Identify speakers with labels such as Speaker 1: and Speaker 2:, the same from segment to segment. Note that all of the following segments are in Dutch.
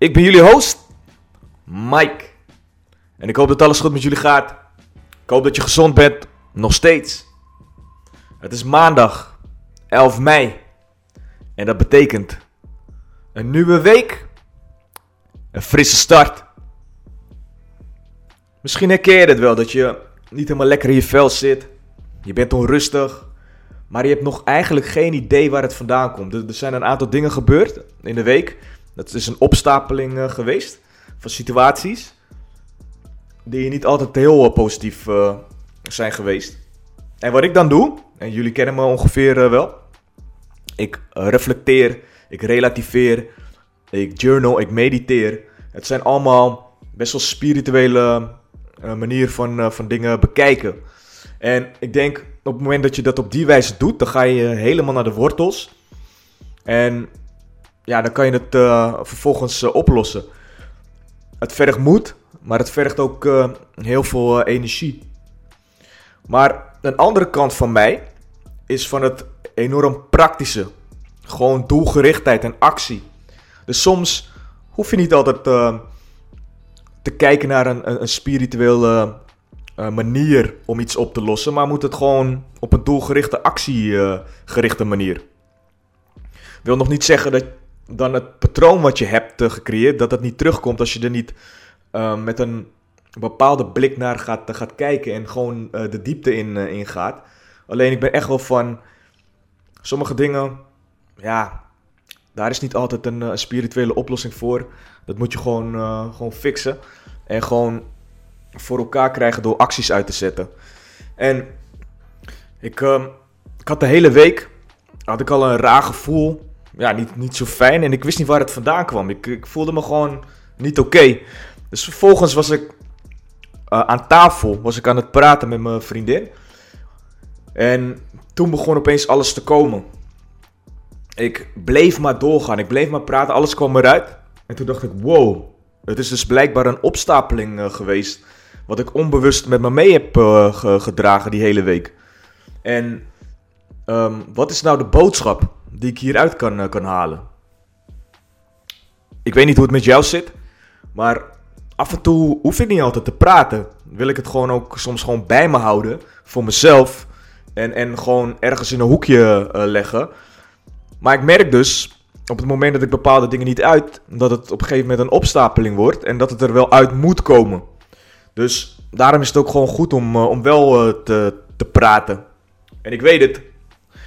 Speaker 1: Ik ben jullie host, Mike. En ik hoop dat alles goed met jullie gaat. Ik hoop dat je gezond bent, nog steeds. Het is maandag, 11 mei. En dat betekent een nieuwe week, een frisse start. Misschien herken je het wel dat je niet helemaal lekker in je vel zit. Je bent onrustig. Maar je hebt nog eigenlijk geen idee waar het vandaan komt. Er, zijn een aantal dingen gebeurd in de week. Dat is een opstapeling uh, geweest van situaties. Die niet altijd heel uh, positief uh, zijn geweest. En wat ik dan doe, en jullie kennen me ongeveer wel. Ik reflecteer, ik relativeer, ik journal, ik mediteer. Het zijn allemaal best wel spirituele manieren van, van dingen bekijken. En ik denk op het moment dat je dat op die wijze doet, dan ga je helemaal naar de wortels. En ja, dan kan je het uh, vervolgens uh, oplossen. Het vergt moed, maar het vergt ook uh, heel veel energie. Maar een andere kant van mij is van het enorm praktische. Gewoon doelgerichtheid en actie. Dus soms hoef je niet altijd te kijken naar een, een, spiritueel manier om iets op te lossen, maar moet het gewoon op een doelgerichte, actiegerichte manier. Wil nog niet zeggen dat dan het patroon wat je hebt gecreëerd, dat dat niet terugkomt als je er niet uh, met een bepaalde blik naar gaat, gaat kijken en gewoon uh, de diepte in, in gaat. Alleen ik ben echt wel van sommige dingen, ja, daar is niet altijd een, spirituele oplossing voor. Dat moet je gewoon, gewoon fixen en gewoon voor elkaar krijgen door acties uit te zetten. En ik, uh, ik had de hele week had ik al een raar gevoel. Ja, niet, niet zo fijn. En ik wist niet waar het vandaan kwam. Ik, ik voelde me gewoon niet oké. Dus vervolgens was ik uh, aan tafel. Was ik aan het praten met mijn vriendin. En toen begon opeens alles te komen. Ik bleef maar doorgaan. Ik bleef maar praten. Alles kwam eruit. En toen dacht ik, wow. Het is dus blijkbaar een opstapeling uh, geweest. Wat ik onbewust met me mee heb uh, gedragen die hele week. En um, wat is nou de boodschap die ik hieruit kan, uh, kan halen? Ik weet niet hoe het met jou zit, maar af en toe hoef ik niet altijd te praten. Wil ik het gewoon ook soms gewoon bij me houden voor mezelf en, en gewoon ergens in een hoekje uh, leggen. Maar ik merk dus op het moment dat ik bepaalde dingen niet uit, dat het op een gegeven moment een opstapeling wordt en dat het er wel uit moet komen. Dus daarom is het ook gewoon goed om, uh, om wel te, te praten. En ik weet het,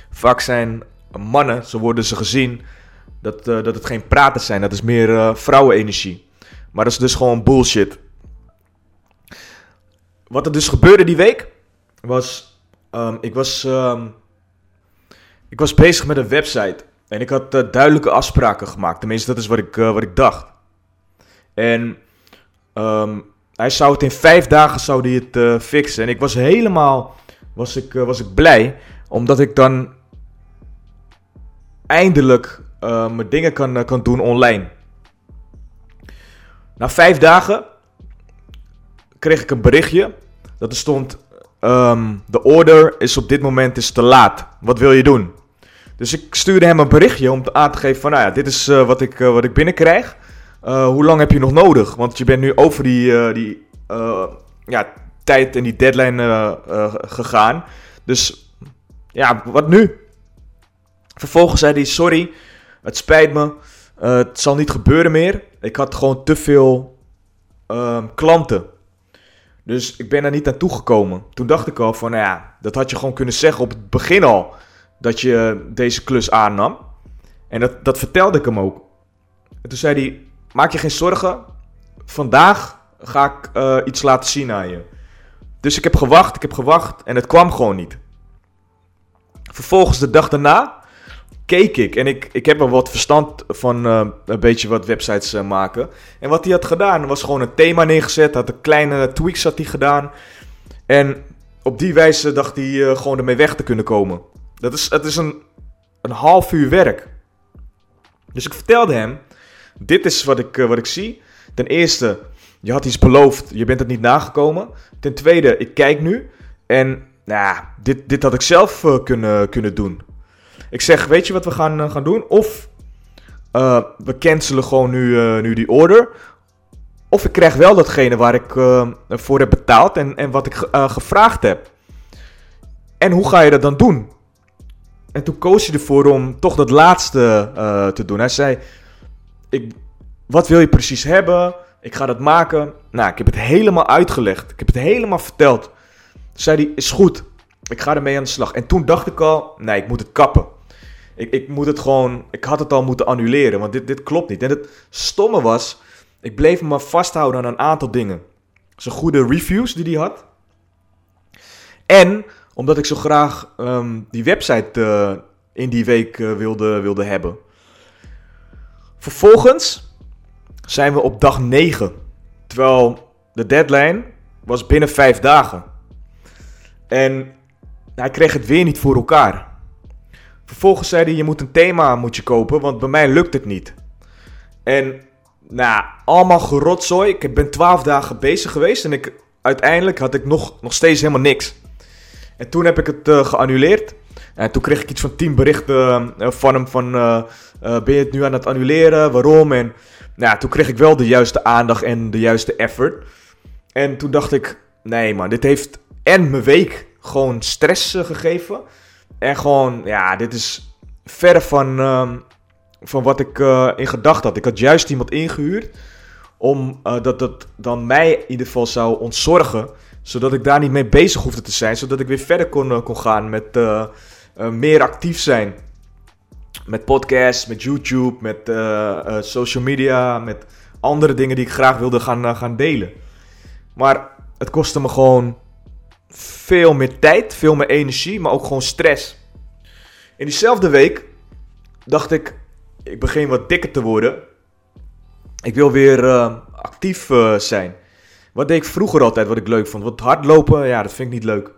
Speaker 1: vaak zijn mannen, zo worden ze gezien, dat, uh, dat het geen praten zijn. Dat is meer vrouwenenergie. Maar dat is dus gewoon bullshit. Wat er dus gebeurde die week, was, um, ik was, um, ik was bezig met een website. En ik had duidelijke afspraken gemaakt. Tenminste, dat is wat ik, wat ik dacht. En um, hij zou het in vijf dagen zou hij het uh, fixen. En ik was helemaal was ik, uh, was ik blij. Omdat ik dan eindelijk uh, mijn dingen kan, kan doen online. Na vijf dagen kreeg ik een berichtje. Dat er stond... Um, de order is op dit moment is te laat. Wat wil je doen? Dus ik stuurde hem een berichtje om aan te geven van... Nou ja, dit is wat, ik, wat ik binnenkrijg. Hoe lang heb je nog nodig? Want je bent nu over die, die ja, tijd en die deadline gegaan. Dus ja, wat nu? Vervolgens zei hij: Sorry, het spijt me. het zal niet gebeuren meer. Ik had gewoon te veel ehm, klanten. Dus ik ben er niet naartoe gekomen. Toen dacht ik al van, nou ja, dat had je gewoon kunnen zeggen op het begin al. Dat je deze klus aannam. En dat, dat vertelde ik hem ook. En toen zei hij, maak je geen zorgen. Vandaag ga ik uh, iets laten zien aan je. Dus ik heb gewacht, ik heb gewacht en het kwam gewoon niet. Vervolgens de dag daarna keek ik. En ik, ik heb wel wat verstand van eh, een beetje wat websites eh, maken. En wat hij had gedaan was gewoon een thema neergezet. Had een kleine tweaks had hij gedaan. En op die wijze dacht hij eh, gewoon ermee weg te kunnen komen. Dat is, het is een, een half uur werk. Dus ik vertelde hem: Dit is wat ik, wat ik zie. Ten eerste, je had iets beloofd, je bent het niet nagekomen. Ten tweede, ik kijk nu. En nou, dit, dit had ik zelf kunnen, kunnen doen. Ik zeg, weet je wat we gaan, eh, gaan doen? Of uh, we cancelen gewoon nu, uh, nu die order. Of ik krijg wel datgene waar ik voor heb betaald en, en wat ik gevraagd heb. En hoe ga je dat dan doen? En toen koos hij ervoor om toch dat laatste te doen. Hij zei: ik, Wat wil je precies hebben? Ik ga dat maken. Nou, ik heb het helemaal uitgelegd. Ik heb het helemaal verteld. Toen zei hij: Is goed. Ik ga ermee aan de slag. En toen dacht ik al: Nee, ik moet het kappen. Ik, ik moet het gewoon. Ik had het al moeten annuleren, want dit, dit klopt niet. En het stomme was. Ik bleef me maar vasthouden aan een aantal dingen. Zijn goede reviews die hij had. En omdat ik zo graag ehm, die website uh, in die week uh, wilde, wilde hebben. Vervolgens zijn we op dag 9. Terwijl de deadline was binnen 5 dagen. En hij kreeg het weer niet voor elkaar. Vervolgens zei hij, je moet een thema moet je kopen, want bij mij lukt het niet. En, nou, allemaal gerotzooi. Ik ben twaalf dagen bezig geweest en ik, uiteindelijk had ik nog, nog steeds helemaal niks. En toen heb ik het uh, geannuleerd. En toen kreeg ik iets van tien berichten uh, van hem van, uh, ben je het nu aan het annuleren, waarom? En nou, toen kreeg ik wel de juiste aandacht en de juiste effort. En toen dacht ik, nee man, dit heeft en mijn week gewoon stress gegeven. En gewoon, ja, dit is verre van, uh, van wat ik uh, in gedachten had. Ik had juist iemand ingehuurd om uh, dat dat dan mij in ieder geval zou ontzorgen. Zodat ik daar niet mee bezig hoefde te zijn. Zodat ik weer verder kon, eh, kon gaan met meer actief zijn. Met podcasts, met YouTube, met social media, met andere dingen die ik graag wilde gaan, gaan delen. Maar het kostte me gewoon veel meer tijd, veel meer energie, maar ook gewoon stress. In diezelfde week dacht ik, ik begin wat dikker te worden. Ik wil weer uh, actief uh, zijn. Wat deed ik vroeger altijd, wat ik leuk vond? Wat hardlopen, ja, dat vind ik niet leuk.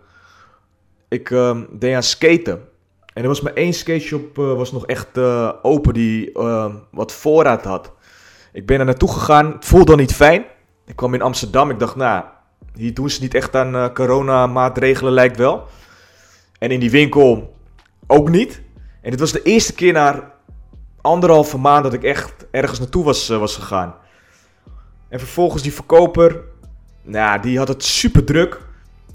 Speaker 1: Ik uh, deed aan skaten. En er was maar één skateshop uh, was nog echt open die wat voorraad had. Ik ben er naartoe gegaan, het voelde niet fijn. Ik kwam in Amsterdam, ik dacht, nou, hier doen ze niet echt aan uh, coronamaatregelen, lijkt wel. En in die winkel ook niet. En dit was de eerste keer na anderhalve maand dat ik echt ergens naartoe was, uh, was gegaan. En vervolgens die verkoper, nou, die had het super druk.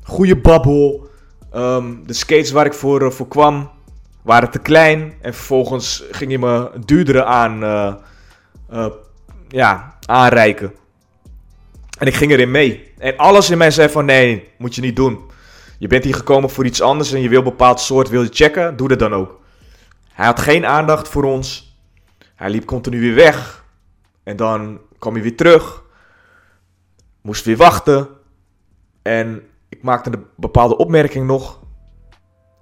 Speaker 1: Goede babbel. Um, de skates waar ik voor, uh, voor kwam waren te klein. En vervolgens ging hij me duurdere aan, ja, aanreiken. En ik ging erin mee. En alles in mij zei van nee, moet je niet doen. Je bent hier gekomen voor iets anders en je wil een bepaald soort wil je checken, doe dat dan ook. Hij had geen aandacht voor ons. Hij liep continu weer weg. En dan kwam hij weer terug. Moest weer wachten. En ik maakte een bepaalde opmerking nog.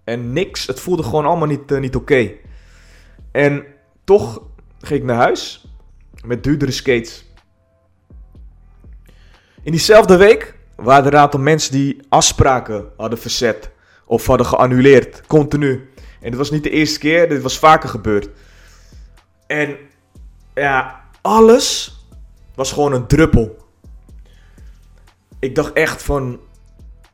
Speaker 1: En niks. Het voelde gewoon allemaal niet, uh, niet oké. En toch ging ik naar huis. Met duurdere skates. In diezelfde week waren er een aantal mensen die afspraken hadden verzet of hadden geannuleerd, continu. En dit was niet de eerste keer, dit was vaker gebeurd. En ja, alles was gewoon een druppel. Ik dacht echt van,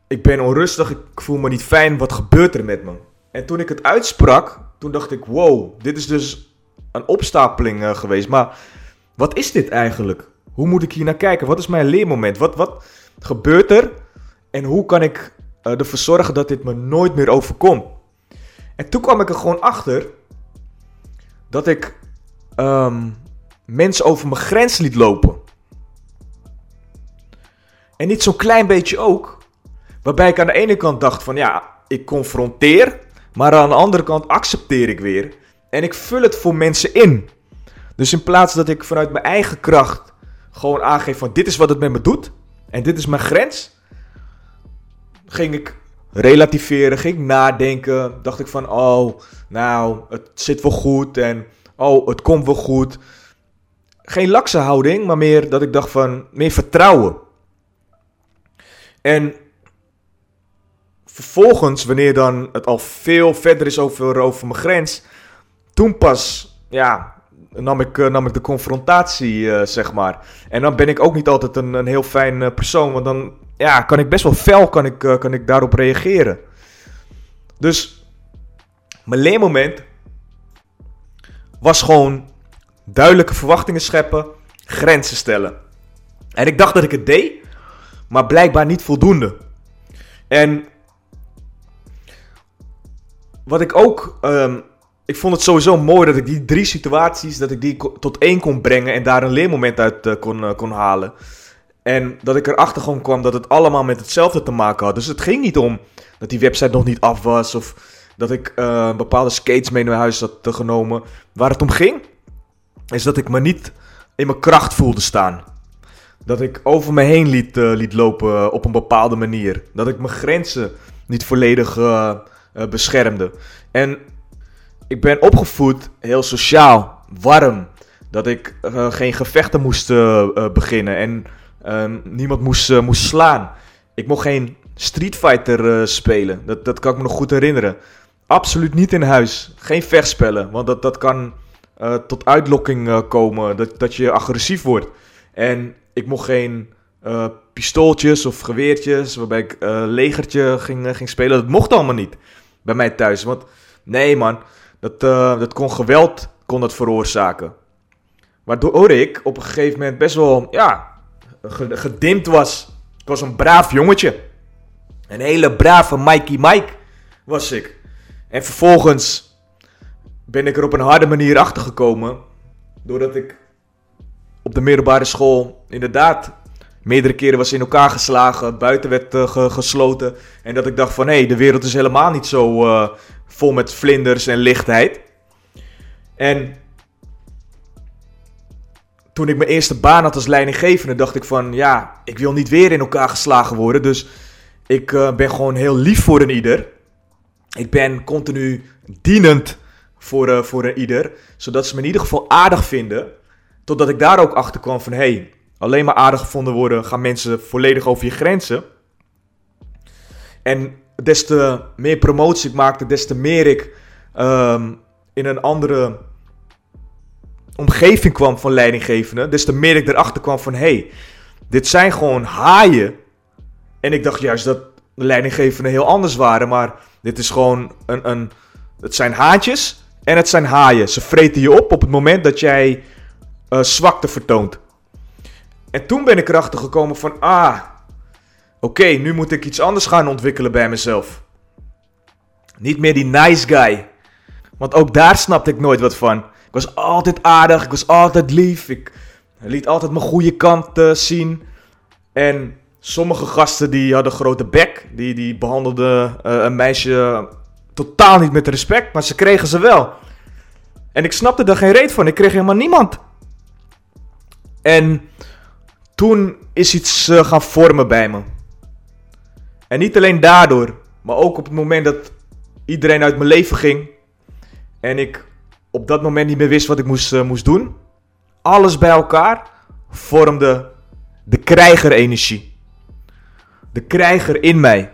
Speaker 1: ik ben onrustig, ik voel me niet fijn, wat gebeurt er met me? En toen ik het uitsprak, toen dacht ik, wow, dit is dus een opstapeling uh, geweest. Maar wat is dit eigenlijk? Hoe moet ik hier naar kijken? Wat is mijn leermoment? Wat, wat gebeurt er? En hoe kan ik uh, ervoor zorgen dat dit me nooit meer overkomt? En toen kwam ik er gewoon achter dat ik um, mensen over mijn grens liet lopen. En niet zo'n klein beetje ook. Waarbij ik aan de ene kant dacht van ja, ik confronteer. Maar aan de andere kant accepteer ik weer. En ik vul het voor mensen in. Dus in plaats dat ik vanuit mijn eigen kracht gewoon aangeef van dit is wat het met me doet. En dit is mijn grens. Ging ik relativeren, ging ik nadenken. Dacht ik van, oh, nou, het zit wel goed en oh, het komt wel goed. Geen lakse houding, maar meer dat ik dacht van, meer vertrouwen. En vervolgens, wanneer dan het al veel verder is over, over mijn grens, toen pas, ja, nam ik, eh, nam ik de confrontatie, eh, zeg maar. En dan ben ik ook niet altijd een, een heel fijn eh, persoon, want dan ja, kan ik best wel fel kan ik, kan ik daarop reageren. Dus mijn leermoment was gewoon duidelijke verwachtingen scheppen, grenzen stellen. En ik dacht dat ik het deed, maar blijkbaar niet voldoende. En wat ik ook um, ik vond het sowieso mooi dat ik die drie situaties, dat ik die tot één kon brengen en daar een leermoment uit uh, kon, uh, kon halen. En dat ik erachter gewoon kwam dat het allemaal met hetzelfde te maken had. Dus het ging niet om dat die website nog niet af was of dat ik uh, bepaalde skates mee naar huis had genomen. Waar het om ging, is dat ik me niet in mijn kracht voelde staan. Dat ik over me heen liet, liet lopen op een bepaalde manier. Dat ik mijn grenzen niet volledig beschermde. En ik ben opgevoed heel sociaal, warm. Dat ik uh, geen gevechten moest uh, beginnen en ehm, niemand moest, moest slaan. Ik mocht geen Street Fighter spelen. Dat, dat kan ik me nog goed herinneren. Absoluut niet in huis. Geen vechtspellen, want dat, dat kan tot uitlokking komen. Dat, dat je agressief wordt. En ik mocht geen pistooltjes of geweertjes waarbij ik legertje ging, ging spelen. Dat mocht allemaal niet bij mij thuis. Want nee man, dat, uh, dat kon geweld kon dat veroorzaken. Waardoor ik op een gegeven moment best wel ja, gedimd was. Ik was een braaf jongetje. Een hele brave Mikey Mike was ik. En vervolgens ben ik er op een harde manier achter gekomen. Doordat ik op de middelbare school inderdaad meerdere keren was in elkaar geslagen, buiten werd uh, gesloten. En dat ik dacht van hé, hey, de wereld is helemaal niet zo uh, vol met vlinders en lichtheid. En toen ik mijn eerste baan had als leidinggevende, dacht ik van ja, ik wil niet weer in elkaar geslagen worden. Dus ik uh, ben gewoon heel lief voor een ieder. Ik ben continu dienend voor, uh, voor een ieder, zodat ze me in ieder geval aardig vinden. Totdat ik daar ook achter kwam van hé, hey, alleen maar aardig gevonden worden, gaan mensen volledig over je grenzen. En des te meer promotie ik maakte, des te meer ik um, in een andere omgeving kwam van leidinggevenden, des te meer ik erachter kwam van hé, hey, dit zijn gewoon haaien. En ik dacht juist dat de leidinggevenden heel anders waren, maar dit is gewoon een, een het zijn haantjes en het zijn haaien. Ze vreten je op op het moment dat jij uh, zwakte vertoont. En toen ben ik erachter gekomen van, ah, oké, nu moet ik iets anders gaan ontwikkelen bij mezelf. Niet meer die nice guy. Want ook daar snapte ik nooit wat van. Ik was altijd aardig, ik was altijd lief, ik liet altijd mijn goede kant zien. En sommige gasten die hadden grote bek, die, die behandelden uh, een meisje totaal niet met respect, maar ze kregen ze wel. En ik snapte daar geen reet van, ik kreeg helemaal niemand. En toen is iets uh, gaan vormen bij me. En niet alleen daardoor, maar ook op het moment dat iedereen uit mijn leven ging. En ik op dat moment niet meer wist wat ik moest, uh, moest doen. Alles bij elkaar vormde de krijgerenergie. De krijger in mij.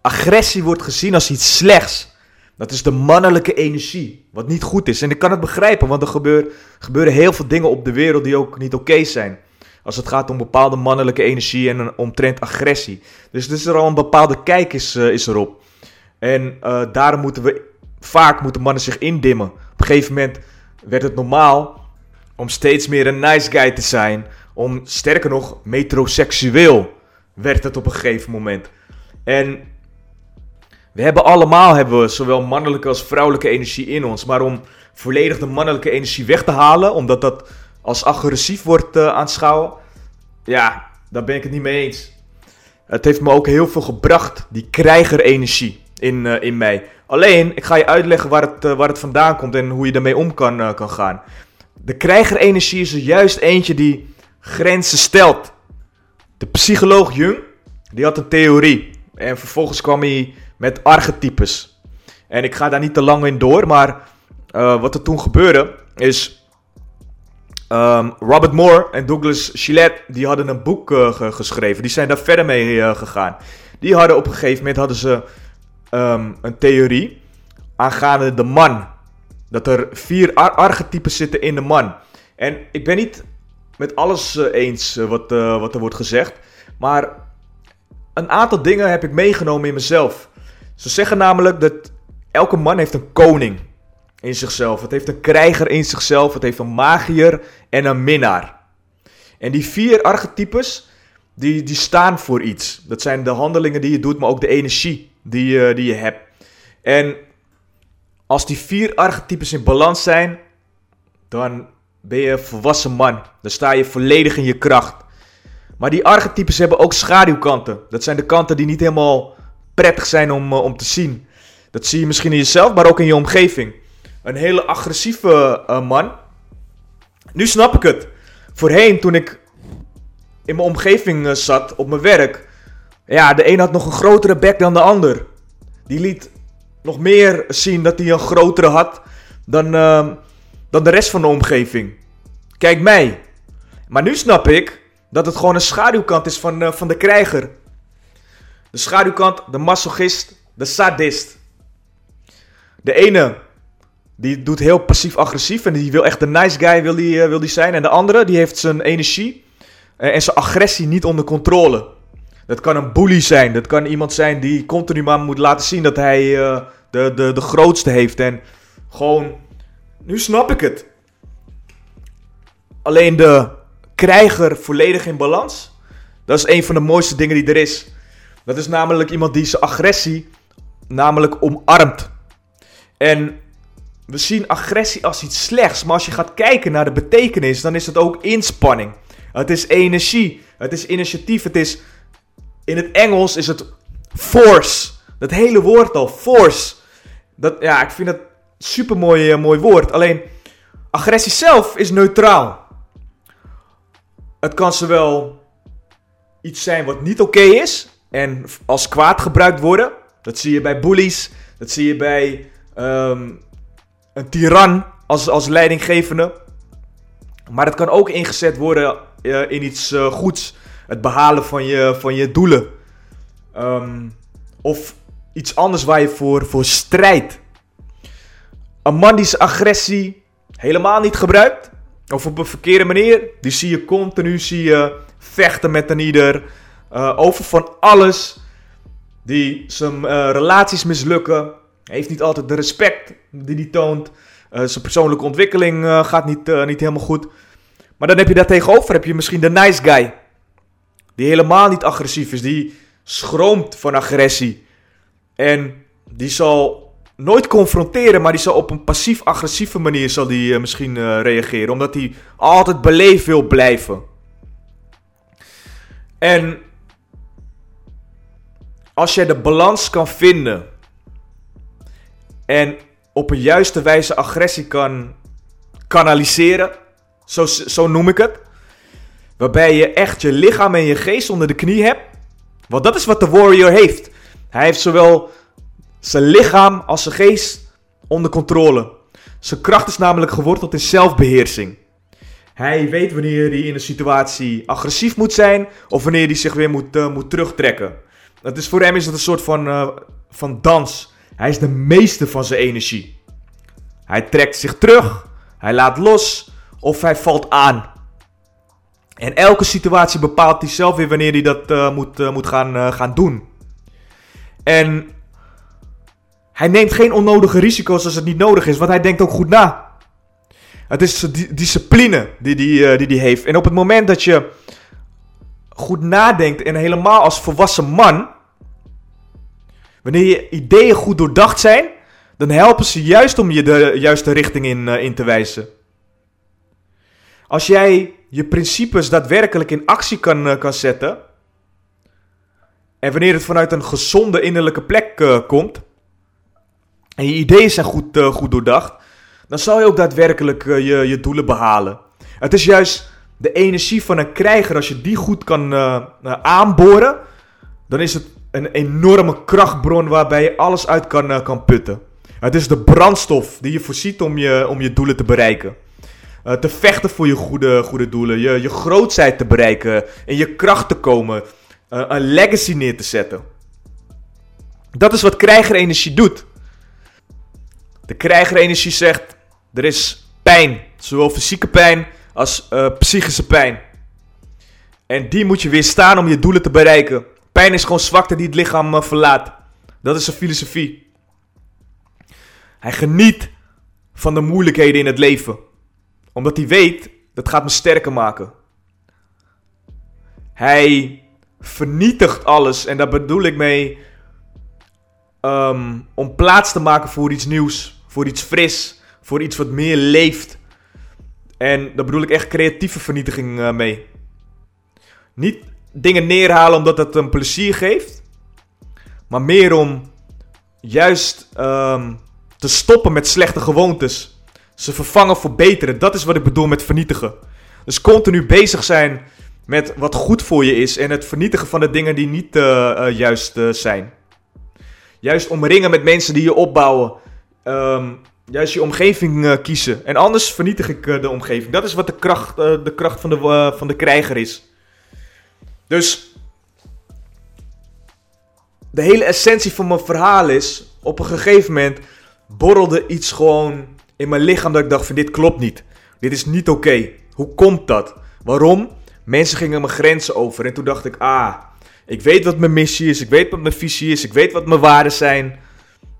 Speaker 1: Agressie wordt gezien als iets slechts. Dat is de mannelijke energie, wat niet goed is. En ik kan het begrijpen, want er gebeuren, gebeuren heel veel dingen op de wereld die ook niet oké zijn. Als het gaat om bepaalde mannelijke energie en omtrent agressie. Dus, dus er al een bepaalde kijk is, is erop. En uh, daarom moeten we vaak moeten mannen zich indimmen. Op een gegeven moment werd het normaal om steeds meer een nice guy te zijn. Om sterker nog, metroseksueel werd het op een gegeven moment. En we hebben allemaal hebben we zowel mannelijke als vrouwelijke energie in ons. Maar om volledig de mannelijke energie weg te halen, omdat dat als agressief wordt uh, aanschouwen, ja, daar ben ik het niet mee eens. Het heeft me ook heel veel gebracht, die krijgerenergie in, uh, in mij. Alleen, ik ga je uitleggen waar het, uh, waar het vandaan komt en hoe je daarmee om kan, kan gaan. De krijgerenergie is er juist eentje die grenzen stelt. De psycholoog Jung, die had een theorie. En vervolgens kwam hij met archetypes. En ik ga daar niet te lang in door, maar wat er toen gebeurde is... Um, Robert Moore en Douglas Gillette, die hadden een boek uh, geschreven. Die zijn daar verder mee uh, gegaan. Die hadden op een gegeven moment hadden ze um, een theorie aangaande de man. Dat er vier ar archetypes zitten in de man. En ik ben niet met alles uh, eens wat, wat er wordt gezegd. Maar een aantal dingen heb ik meegenomen in mezelf. Ze zeggen namelijk dat elke man heeft een koning in zichzelf. Het heeft een krijger in zichzelf. Het heeft een magier en een minnaar. En die vier archetypes, die, die staan voor iets. Dat zijn de handelingen die je doet, maar ook de energie die, die je hebt. En als die vier archetypes in balans zijn, dan ben je een volwassen man. Dan sta je volledig in je kracht. Maar die archetypes hebben ook schaduwkanten. Dat zijn de kanten die niet helemaal prettig zijn om, uh, om te zien. Dat zie je misschien in jezelf, maar ook in je omgeving. Een hele agressieve uh, man. Nu snap ik het. Voorheen, toen ik in mijn omgeving uh, zat, op mijn werk. Ja, de een had nog een grotere bek dan de ander. Die liet nog meer zien dat hij een grotere had dan, uh, dan de rest van de omgeving. Kijk mij. Maar nu snap ik dat het gewoon een schaduwkant is van, uh, van de krijger. De schaduwkant, de masochist, de sadist. De ene, die doet heel passief-agressief en die wil echt de nice guy wil die, uh, wil die zijn. En de andere, die heeft zijn energie en zijn agressie niet onder controle. Dat kan een bully zijn. Dat kan iemand zijn die continu maar moet laten zien dat hij uh, de, de, de grootste heeft. En gewoon, nu snap ik het. Alleen de krijger volledig in balans. Dat is een van de mooiste dingen die er is. Dat is namelijk iemand die zijn agressie namelijk omarmt. En we zien agressie als iets slechts. Maar als je gaat kijken naar de betekenis, dan is het ook inspanning. Het is energie. Het is initiatief. Het is in het Engels is het force. Dat hele woord al, force. Dat, ja, ik vind dat super mooi, uh, mooi woord. Alleen, agressie zelf is neutraal. Het kan zowel iets zijn wat niet oké is en als kwaad gebruikt worden. Dat zie je bij bullies. Dat zie je bij um, een tiran als, als leidinggevende. Maar het kan ook ingezet worden uh, in iets uh, goeds het behalen van je, van je doelen. Um, of iets anders waar je voor, voor strijdt. Een man die zijn agressie helemaal niet gebruikt. Of op een verkeerde manier. Die zie je continu zie je vechten met een ieder. Uh, over van alles. Die zijn relaties mislukken. Heeft niet altijd de respect die hij toont. Uh, zijn persoonlijke ontwikkeling gaat niet, niet helemaal goed. Maar dan heb je daar tegenover heb je misschien de nice guy. Die helemaal niet agressief is. Die schroomt van agressie. En die zal nooit confronteren, maar die zal op een passief-agressieve manier zal die, misschien reageren. Omdat hij altijd beleefd wil blijven. En als jij de balans kan vinden en op een juiste wijze agressie kan kanaliseren, zo, zo noem ik het. Waarbij je echt je lichaam en je geest onder de knie hebt. Want dat is wat de warrior heeft. Hij heeft zowel zijn lichaam als zijn geest onder controle. Zijn kracht is namelijk geworteld in zelfbeheersing. Hij weet wanneer hij in een situatie agressief moet zijn of wanneer hij zich weer moet, uh, moet terugtrekken. Dat is, voor hem is het een soort van, uh, van dans. Hij is de meester van zijn energie. Hij trekt zich terug, hij laat los of hij valt aan. En elke situatie bepaalt hij zelf weer wanneer hij dat uh, moet, uh, moet gaan, uh, gaan doen. En hij neemt geen onnodige risico's als het niet nodig is, want hij denkt ook goed na. Het is discipline die, die die, die heeft. En op het moment dat je goed nadenkt en helemaal als volwassen man, wanneer je ideeën goed doordacht zijn, dan helpen ze juist om je de juiste richting in, in te wijzen. Als jij je principes daadwerkelijk in actie kan, uh, kan zetten. En wanneer het vanuit een gezonde innerlijke plek uh, komt. En je ideeën zijn goed, goed doordacht. Dan zal je ook daadwerkelijk je, je doelen behalen. Het is juist de energie van een krijger. Als je die goed kan aanboren. Dan is het een enorme krachtbron waarbij je alles uit kan, eh, kan putten. Het is de brandstof die je voorziet om je, om je doelen te bereiken. Uh, te vechten voor je goede, goede doelen. Je, je grootheid te bereiken. In je kracht te komen. Uh, een legacy neer te zetten. Dat is wat krijgerenergie doet. De krijgerenergie zegt: er is pijn. Zowel fysieke pijn als psychische pijn. En die moet je weerstaan om je doelen te bereiken. Pijn is gewoon zwakte die het lichaam verlaat. Dat is zijn filosofie. Hij geniet van de moeilijkheden in het leven. Omdat hij weet, dat gaat me sterker maken. Hij vernietigt alles. En daar bedoel ik mee um, om plaats te maken voor iets nieuws. Voor iets fris. Voor iets wat meer leeft. En daar bedoel ik echt creatieve vernietiging uh, mee. Niet dingen neerhalen omdat het een plezier geeft. Maar meer om juist um, te stoppen met slechte gewoontes. Ze vervangen voor betere. Dat is wat ik bedoel met vernietigen. Dus continu bezig zijn met wat goed voor je is en het vernietigen van de dingen die niet uh, uh, juist uh, zijn. Juist omringen met mensen die je opbouwen. Um, juist je omgeving kiezen. En anders vernietig ik de omgeving. Dat is wat de kracht, de kracht van, de, van de krijger is. Dus de hele essentie van mijn verhaal is: op een gegeven moment borrelde iets gewoon in mijn lichaam dat ik dacht van dit klopt niet. Dit is niet oké. Hoe komt dat? Waarom? Mensen gingen mijn grenzen over en toen dacht ik, ah, ik weet wat mijn missie is, ik weet wat mijn visie is, ik weet wat mijn waarden zijn.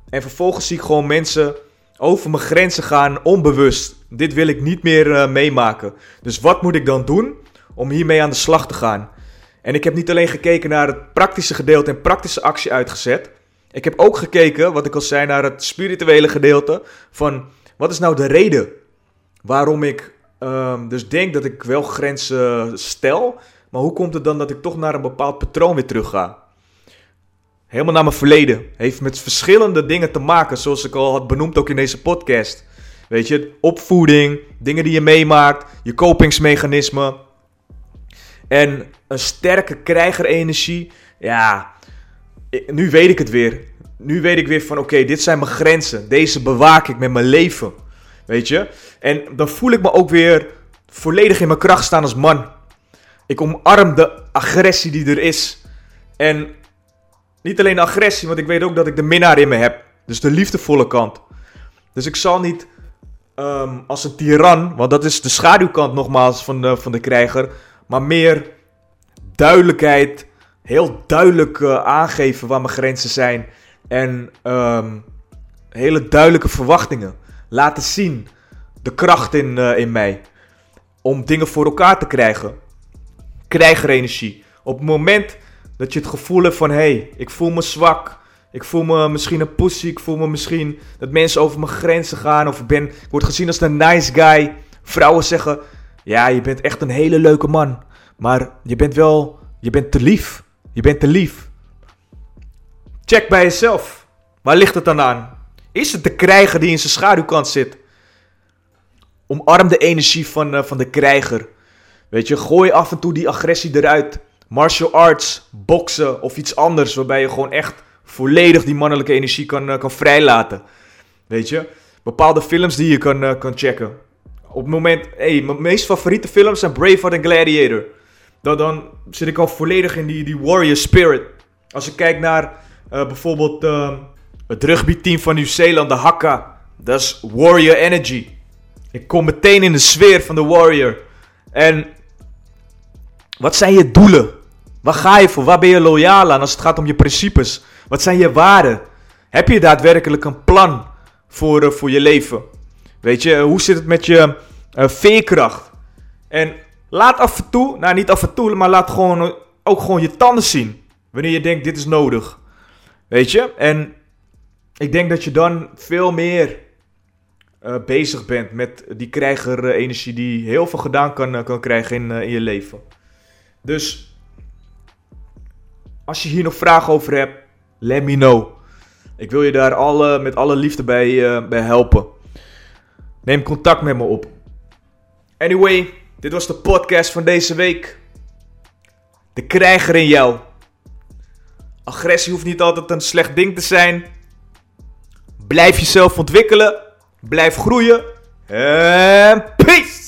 Speaker 1: En vervolgens zie ik gewoon mensen over mijn grenzen gaan, onbewust. Dit wil ik niet meer uh, meemaken. Dus wat moet ik dan doen om hiermee aan de slag te gaan? En ik heb niet alleen gekeken naar het praktische gedeelte en praktische actie uitgezet. Ik heb ook gekeken, wat ik al zei, naar het spirituele gedeelte. Van wat is nou de reden waarom ik um, dus denk dat ik wel grenzen stel. Maar hoe komt het dan dat ik toch naar een bepaald patroon weer terug ga? Helemaal naar mijn verleden. Heeft met verschillende dingen te maken, zoals ik al had benoemd ook in deze podcast. Weet je, opvoeding, dingen die je meemaakt, je kopingsmechanismen. En een sterke krijgerenergie. Ja, nu weet ik het weer. Nu weet ik weer van oké, dit zijn mijn grenzen. Deze bewaak ik met mijn leven. Weet je? En dan voel ik me ook weer volledig in mijn kracht staan als man. Ik omarm de agressie die er is. En niet alleen de agressie, want ik weet ook dat ik de minnaar in me heb. Dus de liefdevolle kant. Dus ik zal niet um, als een tiran, want dat is de schaduwkant nogmaals van van de krijger. Maar meer duidelijkheid, heel duidelijk uh, aangeven waar mijn grenzen zijn. En um, hele duidelijke verwachtingen. Laten zien de kracht in, uh, in mij. Om dingen voor elkaar te krijgen. Krijgerenergie. Op het moment dat je het gevoel hebt van... Hé, hey, ik voel me zwak. Ik voel me misschien een pussy. Ik voel me misschien dat mensen over mijn grenzen gaan. Of ik, ben, ik word gezien als een nice guy. Vrouwen zeggen... Ja, je bent echt een hele leuke man. Maar je bent wel... Je bent te lief. Je bent te lief. Check bij jezelf. Waar ligt het dan aan? Is het de krijger die in zijn schaduwkant zit? Omarm de energie van, uh, van de krijger. Weet je, gooi af en toe die agressie eruit. Martial arts, boksen of iets anders. Waarbij je gewoon echt volledig die mannelijke energie kan, uh, kan vrijlaten. Weet je, bepaalde films die je kan, uh, kan checken. Op het moment, hey, mijn meest favoriete films zijn Braveheart en Gladiator. Dan, dan zit ik al volledig in die, die warrior spirit. Als ik kijk naar uh, bijvoorbeeld uh, het rugbyteam van Nieuw-Zeeland, de Hakka. Dat is warrior energy. Ik kom meteen in de sfeer van de warrior. En wat zijn je doelen? Waar ga je voor? Waar ben je loyaal aan als het gaat om je principes? Wat zijn je waarden? Heb je daadwerkelijk een plan voor, uh, voor je leven? Weet je, hoe zit het met je uh, veerkracht? En laat af en toe, nou niet af en toe, maar laat gewoon ook gewoon je tanden zien. Wanneer je denkt, dit is nodig. Weet je? En ik denk dat je dan veel meer uh, bezig bent met die krijgerenergie die heel veel gedaan kan, kan krijgen in, in je leven. Dus als je hier nog vragen over hebt, let me know. Ik wil je daar alle, met alle liefde bij, bij helpen. Neem contact met me op. Anyway, dit was de podcast van deze week. De krijger in jou. Agressie hoeft niet altijd een slecht ding te zijn. Blijf jezelf ontwikkelen. Blijf groeien. En peace!